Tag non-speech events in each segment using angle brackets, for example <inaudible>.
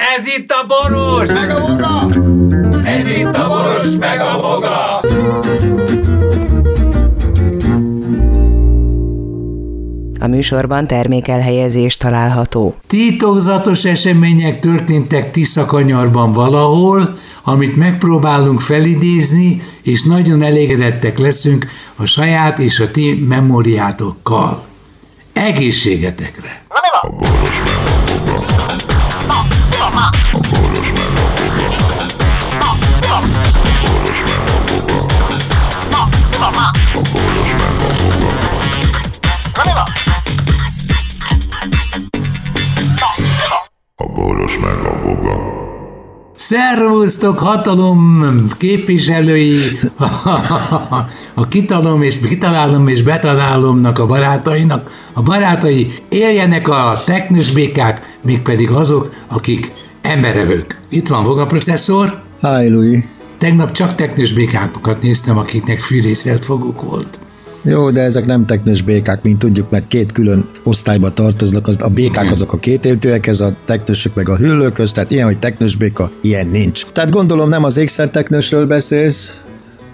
Ez itt a boros! Meg a boga! Ez itt a boros, meg a boga! A műsorban termékelhelyezés található. Titokzatos események történtek Tiszakanyarban valahol, amit megpróbálunk felidézni, és nagyon elégedettek leszünk a saját és a ti memóriátokkal. Egészségetekre! A boros meg a boga. Szervusztok, hatalom képviselői, <laughs> a kitalom és kitalálom és betalálomnak a barátainak. A barátai éljenek a teknős békák, mégpedig azok, akik emberevők. Itt van Voga processzor. Hi, Louis. Tegnap csak teknős békákat néztem, akiknek fűrészelt foguk volt. Jó, de ezek nem teknős békák, mint tudjuk, mert két külön osztályba tartoznak. Az, a békák azok a kétéltőek, ez a teknősök meg a hüllőköz, tehát ilyen, hogy teknős béka, ilyen nincs. Tehát gondolom nem az ékszerteknősről beszélsz,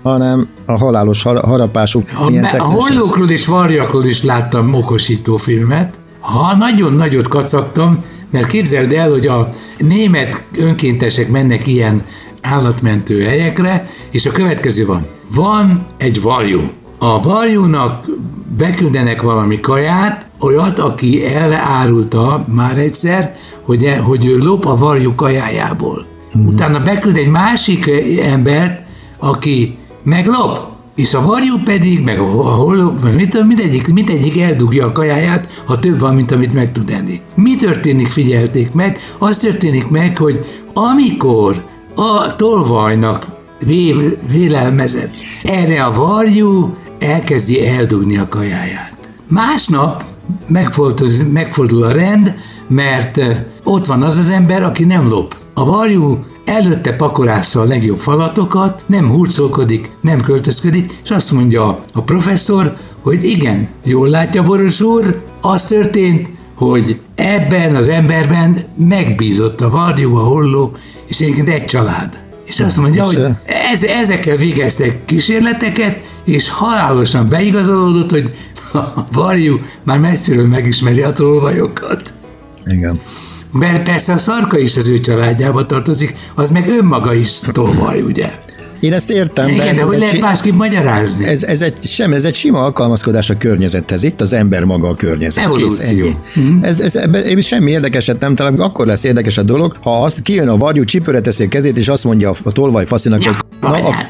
hanem a halálos har- harapású A, me- a hollókról és varjakról is láttam okosító filmet. Ha nagyon nagyot kacagtam, mert képzeld el, hogy a német önkéntesek mennek ilyen állatmentő helyekre, és a következő van. Van egy varjú. A varjúnak beküldenek valami kaját, olyat, aki elárulta már egyszer, hogy, e, hogy ő lop a varjú kajájából. Utána beküld egy másik embert, aki meglop, és a varjú pedig, meg a, vagy mit mindegyik, mindegyik eldugja a kajáját, ha több van, mint amit meg tud enni. Mi történik, figyelték meg? Az történik meg, hogy amikor a tolvajnak vé- vélelmezett, erre a varjú elkezdi eldugni a kajáját. Másnap megfordul, megfordul a rend, mert ott van az az ember, aki nem lop. A varjú előtte pakorásza a legjobb falatokat, nem hurcolkodik, nem költözködik, és azt mondja a professzor, hogy igen, jól látja Boros úr, az történt, hogy ebben az emberben megbízott a varjú, a holló, és egyébként egy család. És azt mondja, És, hogy ez, ezekkel végeztek kísérleteket, és halálosan beigazolódott, hogy <laughs> a varjú már messziről megismeri a tolvajokat. Igen. Mert persze a szarka is az ő családjába tartozik, az meg önmaga is tolvaj, ugye? Én ezt értem, Igen, de ez hogy egy lehet si- másképp magyarázni? Ez, ez, egy, sem, ez egy sima alkalmazkodás a környezethez. Itt az ember maga a környezet. Evolúció. Kész, ennyi. Ez, ez, ebben semmi érdekeset nem találok. Akkor lesz érdekes a dolog, ha azt kijön a varjú, csipőre teszi a kezét, és azt mondja a, a tolvaj faszinak, Ja, hogy na, a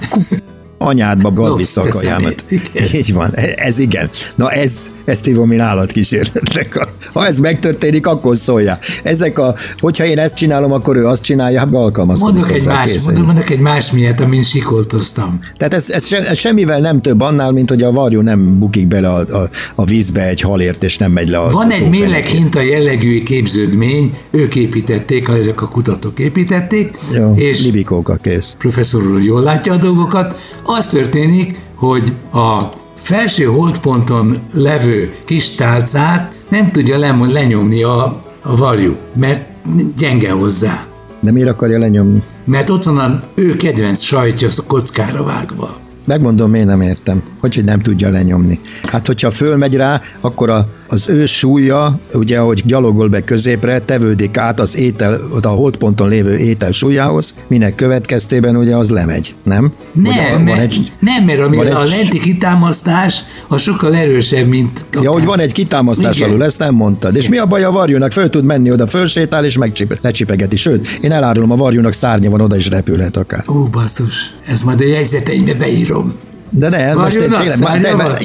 anyádba bad Lopsz vissza a kajámat. Így van, ez igen. Na ez, ezt hívom én állatkísérletnek. Ha ez megtörténik, akkor szólja. Ezek a, hogyha én ezt csinálom, akkor ő azt csinálja, hát alkalmazkodik Mondok egy, más, kész, mondok, mondok egy más miatt, amin sikoltoztam. Tehát ez, ez, se, ez semmivel nem több annál, mint hogy a varjú nem bukik bele a, a, a vízbe egy halért, és nem megy le a Van egy tófenékért. méleghinta jellegű képződmény, ők építették, ha ezek a kutatók építették, Jó, és libikóka kész. professzor úr jól látja a dolgokat, az történik, hogy a felső holdponton levő kis tálcát nem tudja lenyomni a, a varjú, mert gyenge hozzá. De miért akarja lenyomni? Mert ott van a ő kedvenc sajtja kockára vágva. Megmondom, én nem értem, hogy, hogy nem tudja lenyomni. Hát, hogyha fölmegy rá, akkor a, az ő súlya, ugye, ahogy gyalogol be középre, tevődik át az étel, a holdponton lévő étel súlyához, minek következtében ugye az lemegy, nem? Nem, van mert, egy, nem, mert ami van egy- a lenti kitámasztás az sokkal erősebb, mint... Ja, hogy van egy kitámasztás Igen. alul, ezt nem mondtad. És mi a baj a varjúnak? Föl tud menni oda, fölsétál és megcsip, lecsipegeti. Sőt, én elárulom, a varjúnak szárnya van, oda is repülhet akár. Ó, basszus, ez majd a jegyzeteimbe beírom. De ne, most én tényleg, már mert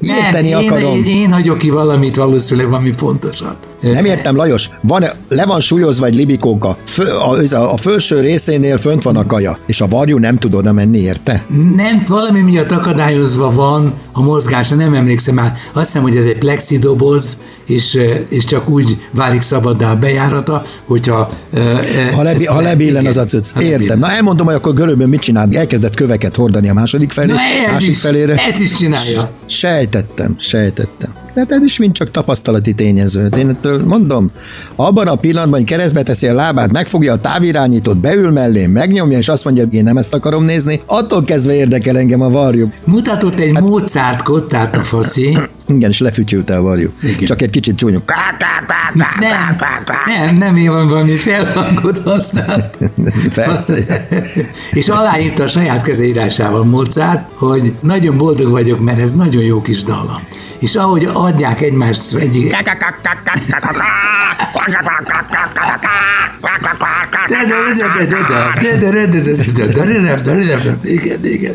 Nem, érteni én, akarom. Én, én hagyok ki valamit, valószínűleg valami fontosat. Nem értem, Lajos, van, le van súlyozva egy libikóka, Fö, a, a, a felső részénél fönt van a kaja, és a varjú nem tud oda menni, érte? Nem, valami miatt akadályozva van a mozgása, nem emlékszem már. Azt hiszem, hogy ez egy plexidoboz, és, eh, és csak úgy válik szabaddá a bejárata, hogyha... eh, Ha, lebi, ezt ha le- lebillen igen, az a cucc. Értem. Na elmondom, hogy akkor görögben mit csinált. Elkezdett köveket hordani a második felé, Na ez másik is, felére. ezt is csinálja. Sejtettem, sejtettem. Tehát ez is mind csak tapasztalati tényező. Én ettől mondom, abban a pillanatban, hogy keresztbe teszi a lábát, megfogja a távirányítót, beül mellé, megnyomja, és azt mondja, hogy én nem ezt akarom nézni, attól kezdve érdekel engem a varjú. Mutatott egy hát, Mozart kottát a faszi. Igen, és lefütyülte a varjú. Igen. Csak egy kicsit csúnyú. Nem, nem, nem én van valami felhangot használt. <laughs> Persze. <laughs> és aláírta a saját kezeírásával Mozart, hogy nagyon boldog vagyok, mert ez nagyon jó kis dallam. És ahogy adják egymást egyik... Igen, igen.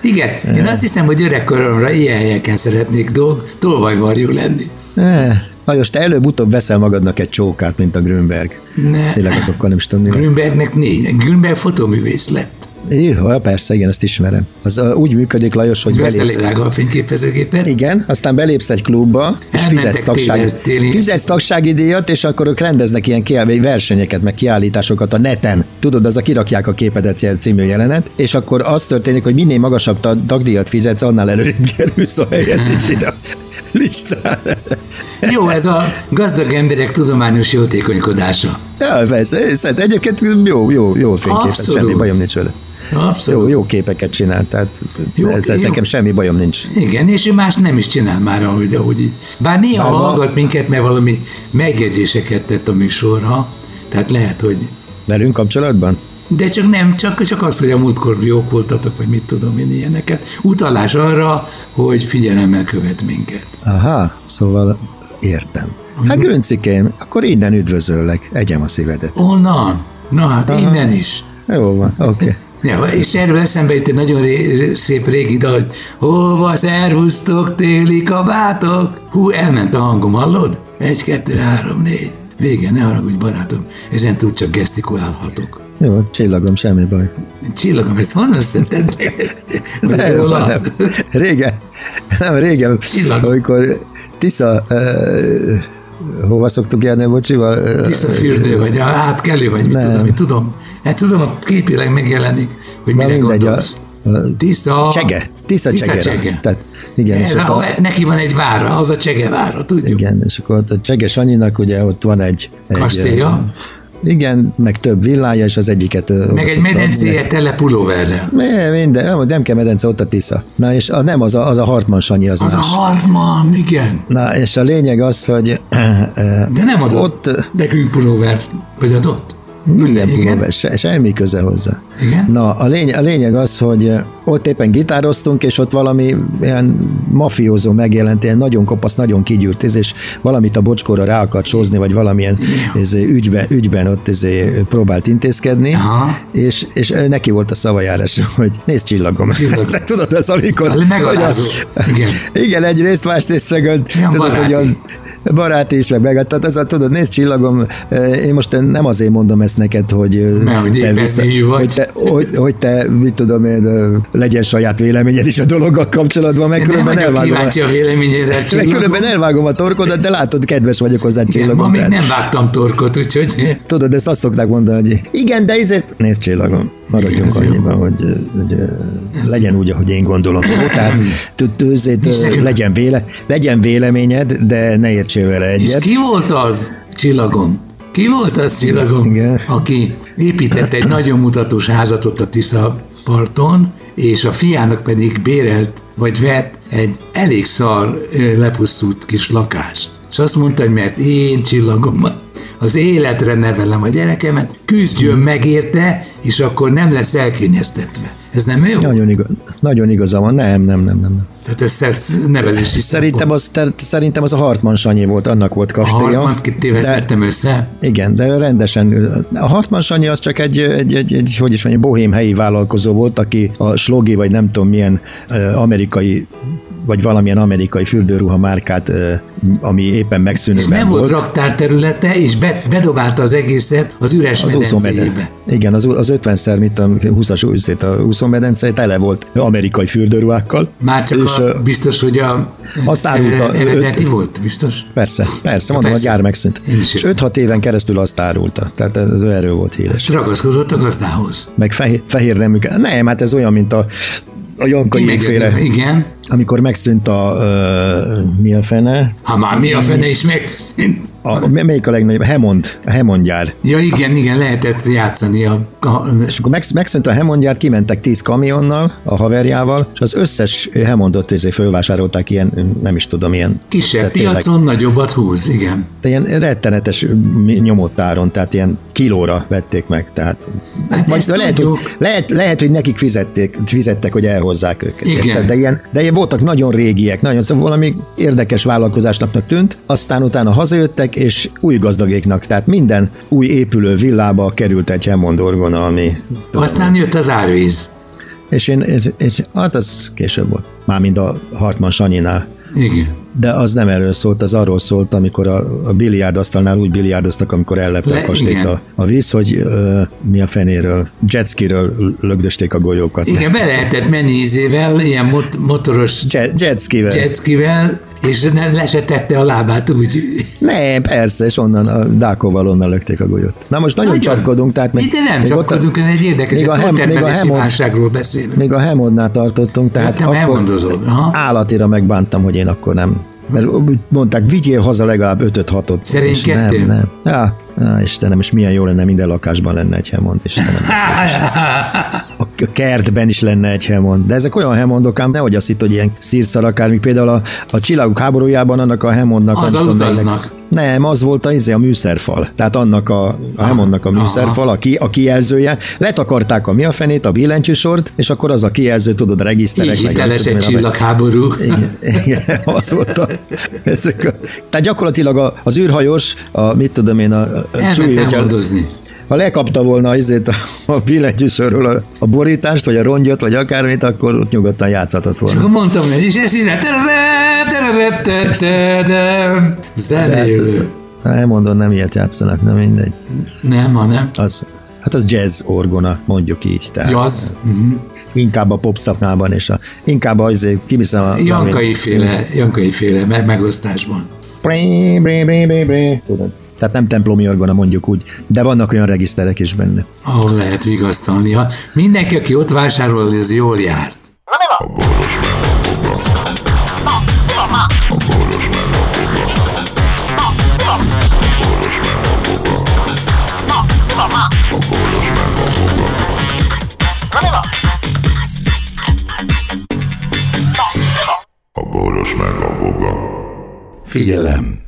Igen, én azt hiszem, hogy öregkoromra ilyen helyeken szeretnék dolg, tolvajvarjú lenni. Eh, Lajos, te előbb-utóbb veszel magadnak egy csókát, mint a Grünberg. Ne. Tényleg azokkal nem is tudom, mire. Grünbergnek négy. Grünberg fotóművész lett. Jó, persze, igen, ezt ismerem. Az uh, úgy működik, Lajos, hogy Veszel belépsz. drága a fényképezőgépet. Igen, aztán belépsz egy klubba, és Elmentek fizetsz, tagsági, téli- fizetsz tagsági díjat, és akkor ők rendeznek ilyen kiállí- versenyeket, meg kiállításokat a neten. Tudod, az a kirakják a képedet című jelenet, és akkor az történik, hogy minél magasabb ta- tagdíjat fizetsz, annál előrébb <laughs> kerülsz a helyezésére <laughs> a listára. <laughs> Jó, ez a gazdag emberek tudományos jótékonykodása. Ja, persze, egyébként jó, jó, jó fénykép, ez Abszolút. semmi bajom nincs vele. Abszolút. Jó, jó képeket csinál, tehát Jó, ez, ez jó. nekem semmi bajom nincs. Igen, és ő más nem is csinál már, ahogy, ahogy. Bár néha Bár hallgat minket, mert valami megjegyzéseket tett a műsorra, tehát lehet, hogy Velünk kapcsolatban? de csak nem, csak, csak az, hogy a múltkor jók voltatok, vagy mit tudom én ilyeneket. Utalás arra, hogy figyelemmel követ minket. Aha, szóval értem. Hát Grüncikém, akkor innen üdvözöllek, egyem a szívedet. Onnan? Na hát Aha. innen is. Jó van, oké. Okay. Ja, és erről eszembe jut egy nagyon ré, szép régi dal, hogy hova szervusztok téli kabátok? Hú, elment a hangom, hallod? Egy, kettő, három, négy. Vége, ne haragudj, barátom, ezen túl csak gesztikulálhatok. Jó, csillagom, semmi baj. Csillagom, ezt honnan szedted? Vagy Nem. Régen, nem régen, Csillagom. amikor Tisza, uh, hova szoktuk járni a bocsival? Ö, Tisza fürdő, vagy a átkelő, vagy mit Nem. tudom, mit tudom. Hát tudom, a képileg megjelenik, hogy mire mindegy, a- gondolsz. a- Tisza... Csege, Tisza Csegera. Csege. Tehát, igen, és Ez ott a, a, neki van egy vára, az a Csege vára, tudjuk. igen, és akkor a Cseges Anyinak ugye ott van egy... egy Kastélya, Igen, meg több villája, és az egyiket... meg egy medencéje tele pulóverrel. Minden, nem, nem kell medence, ott a Tisza. Na és a, nem, az a, az a Hartman Sanyi, az, Az a más. Hartman, igen. Na és a lényeg az, hogy De nem adott Ott- ott, nekünk pulóvert, vagy adott? Igen. pulóver, se, semmi köze hozzá. Igen? Na, a, lény, a lényeg az, hogy ott éppen gitároztunk, és ott valami ilyen mafiózó megjelent, ilyen nagyon kopasz, nagyon kigyűrt, és valamit a bocskóra rá akart sózni, vagy valamilyen ez, ügyben, ügyben ott ez, próbált intézkedni, Aha. és, és neki volt a szavajárás, <laughs> hogy nézd csillagom. Csillagom. <laughs> Tudod, ez amikor... Az megalázó. Igen. <laughs> Igen, egyrészt, másrészt Milyen tudod, hogy a baráti is, meg meg, tehát ez a, tudod, nézd csillagom, eh, én most nem azért mondom ezt neked, hogy, eh, hogy éppen hű vagy. hogy, te, hogy, hogy te, mit tudom én, eh, legyen saját véleményed is a dologgal kapcsolatban, meg Nem különben elvágom, a, a meg csillagom. különben elvágom a torkodat, de látod, kedves vagyok hozzá Igen, csillagom. ma még nem vágtam torkot, úgyhogy Tudod, ezt azt szokták mondani, hogy igen, de ezért... Nézd csillagom, maradjunk annyiban, hogy, hogy legyen úgy, ahogy én gondolom. Tehát t- t- őzét, És neked- legyen, véle, legyen véleményed, de ne értsél vele És egyet. ki volt az, csillagom? Ki volt az, csillagom, Igen. aki építette egy nagyon mutatós házat ott a Tisza parton, és a fiának pedig bérelt, vagy vett egy elég szar, lepusztult kis lakást. És azt mondta, hogy mert én csillagom, az életre nevelem a gyerekemet, küzdjön meg érte, és akkor nem lesz elkényeztetve. Ez nem jó? Nagyon, igaz, nagyon igaza van. Nem, nem, nem, nem. nem. Tehát ez szer- nevezési Szerintem az, ter, szerintem az a Hartman Sanyi volt, annak volt A kastélya. harmat tévesztettem össze. Igen, de rendesen. A Hartman Sanyi az csak egy, egy, egy, egy hogy is mondjam, bohém helyi vállalkozó volt, aki a slogi, vagy nem tudom milyen amerikai vagy valamilyen amerikai fürdőruha márkát, ami éppen És megszűnőben nem volt volt. raktár területe, és be, bedobálta az egészet az üres Az medencébe. Igen, az, az 50-szer, mint a 20-as úszét, a úszómedence tele volt amerikai fürdőruhákkal. Már csak és, a, biztos, hogy a Azt árulta, eredeti- öt- volt, biztos? Persze, persze, mondom, persze. a gyár megszűnt. És értem. 5-6 éven keresztül azt árulta. Tehát ez erről volt híres. Ragaszkodott a gazdához. Meg fehér, fehér nemű. Nem, hát ez olyan, mint a, a Janka jégféle. Igen. amikor megszűnt a, ö, mi a fene? Ha már mi a fene is megszűnt. A, melyik a legnagyobb? Hemond, a Hemond gyár. Ja igen, igen, lehetett játszani a... a És akkor megsz- megszűnt a Hemond gyár, kimentek 10 kamionnal, a haverjával, és az összes Hemondot ezért fölvásárolták ilyen, nem is tudom, ilyen... kisebb tehát tényleg- piacon nagyobbat húz, igen. De ilyen rettenetes nyomottáron, tehát ilyen kilóra vették meg, tehát Hát vagy lehet, tudjuk. hogy, lehet, lehet, hogy nekik fizették, fizettek, hogy elhozzák őket. Igen. érted? De ilyen, de ilyen voltak nagyon régiek, nagyon, szóval valami érdekes vállalkozásnak tűnt, aztán utána hazajöttek, és új gazdagéknak, tehát minden új épülő villába került egy Hammond orgona, ami... Aztán jött az árvíz. És én, és, és, hát az később volt. Mármint a Hartman Sanyinál. Igen. De az nem erről szólt, az arról szólt, amikor a, a biliárdasztalnál úgy biliárdoztak, amikor ellepte Le- a kastélyt igen. a, a víz, hogy ö, mi a fenéről, jetskiről lögdösték a golyókat. Igen, be lehetett menni ízével, ilyen mot- motoros Jet, jetskivel. jetskivel, és nem lesetette a lábát úgy. Nem, persze, és onnan a Dákóval onnan lökték a golyót. Na most nagyon, Nagyon. csapkodunk, tehát még, Ide nem még ott a- csapkodunk, ez egy érdekes, még a Hem- még a válságról beszélünk. Még a Hemodnál tartottunk, tehát te akkor állatira megbántam, hogy én akkor nem. Mert mondták, vigyél haza legalább 5-6-ot. Szerint nem, nem. Ja, á, Istenem, és milyen jó lenne, minden lakásban lenne egy Hemond, Istenem. ez <laughs> A kertben is lenne egy Hemond. De ezek olyan Hemondok, ám nehogy azt hitt, hogy ilyen szírszarakár, míg például a, a csillagok háborújában annak a Hemondnak... nem Azzal utaznak. Nem, az volt a, izé, a műszerfal. Tehát annak a, a Hemondnak a műszerfal, a, ki, a kijelzője. Letakarták a mi a fenét, a billentyűsort, és akkor az a kijelző, tudod, a regiszterek. Így hiteles egy csillagháború. igen, igen, az volt a, ezek a, tehát gyakorlatilag a, az űrhajós, a, mit tudom én, a, a Chewie, hogyha-. Ha lekapta volna izét a, a billentyűsörről a, a, borítást, vagy a rongyot, vagy akármit, akkor ott nyugodtan játszhatott volna. Akkor mondtam neki, és ezt is Zenélő. Elmondom, nem ilyet játszanak, nem mindegy. Nem, hanem Az, hát az jazz orgona, mondjuk így. Tehát jazz. Inkább a pop szakmában, és a, inkább azért kiviszem a... Jankai féle, Jankai féle meg- megosztásban. Bré, bré, bré, bré, bré. Tudod. Tehát nem templomi orgona, mondjuk úgy, de vannak olyan regiszterek is benne. ahol lehet vigasztalni. Ha mindenki, aki ott vásárol, az jól járt. A boros meg a boga. Figyelem!